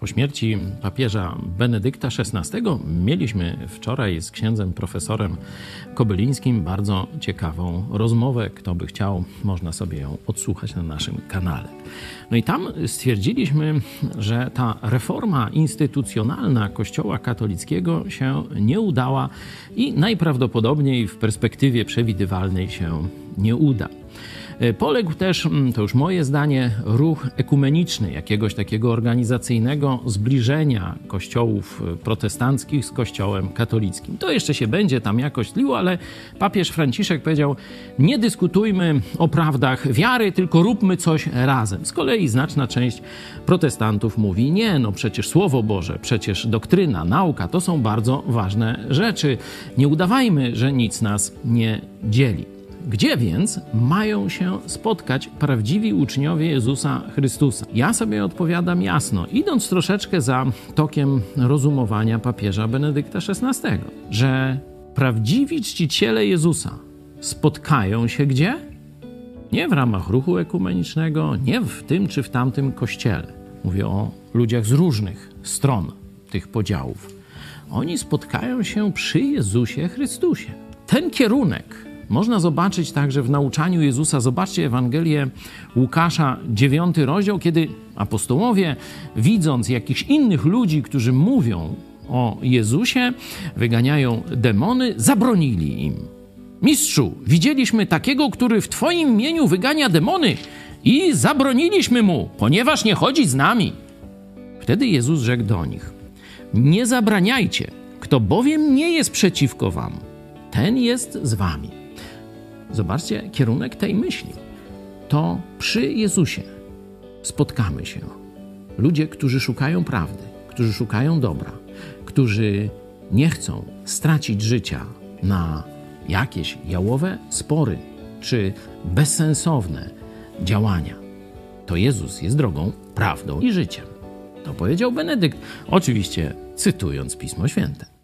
Po śmierci papieża Benedykta XVI mieliśmy wczoraj z księdzem profesorem Kobylińskim bardzo ciekawą rozmowę. Kto by chciał, można sobie ją odsłuchać na naszym kanale. No i tam stwierdziliśmy, że ta reforma instytucjonalna Kościoła katolickiego się nie udała i najprawdopodobniej w perspektywie przewidywalnej się nie uda. E, poległ też, mm, to już moje zdanie, ruch ekumeniczny, jakiegoś takiego organizacyjnego zbliżenia kościołów e, protestanckich z kościołem katolickim. To jeszcze się będzie tam jakoś tliło, ale papież Franciszek powiedział: Nie dyskutujmy o prawdach wiary, tylko róbmy coś razem. Z kolei znaczna część protestantów mówi: Nie, no przecież Słowo Boże, przecież doktryna, nauka to są bardzo ważne rzeczy. Nie udawajmy, że nic nas nie dzieli. Gdzie więc mają się spotkać prawdziwi uczniowie Jezusa Chrystusa? Ja sobie odpowiadam jasno, idąc troszeczkę za tokiem rozumowania papieża Benedykta XVI, że prawdziwi czciciele Jezusa spotkają się gdzie? Nie w ramach ruchu ekumenicznego, nie w tym czy w tamtym kościele. Mówię o ludziach z różnych stron tych podziałów. Oni spotkają się przy Jezusie Chrystusie. Ten kierunek można zobaczyć także w nauczaniu Jezusa. Zobaczcie Ewangelię Łukasza, 9 rozdział, kiedy apostołowie, widząc jakichś innych ludzi, którzy mówią o Jezusie, wyganiają demony, zabronili im. Mistrzu, widzieliśmy takiego, który w Twoim imieniu wygania demony i zabroniliśmy mu, ponieważ nie chodzi z nami. Wtedy Jezus rzekł do nich: Nie zabraniajcie, kto bowiem nie jest przeciwko Wam, ten jest z Wami. Zobaczcie kierunek tej myśli. To przy Jezusie spotkamy się. Ludzie, którzy szukają prawdy, którzy szukają dobra, którzy nie chcą stracić życia na jakieś jałowe spory czy bezsensowne działania. To Jezus jest drogą, prawdą i życiem. To powiedział Benedykt, oczywiście cytując Pismo Święte.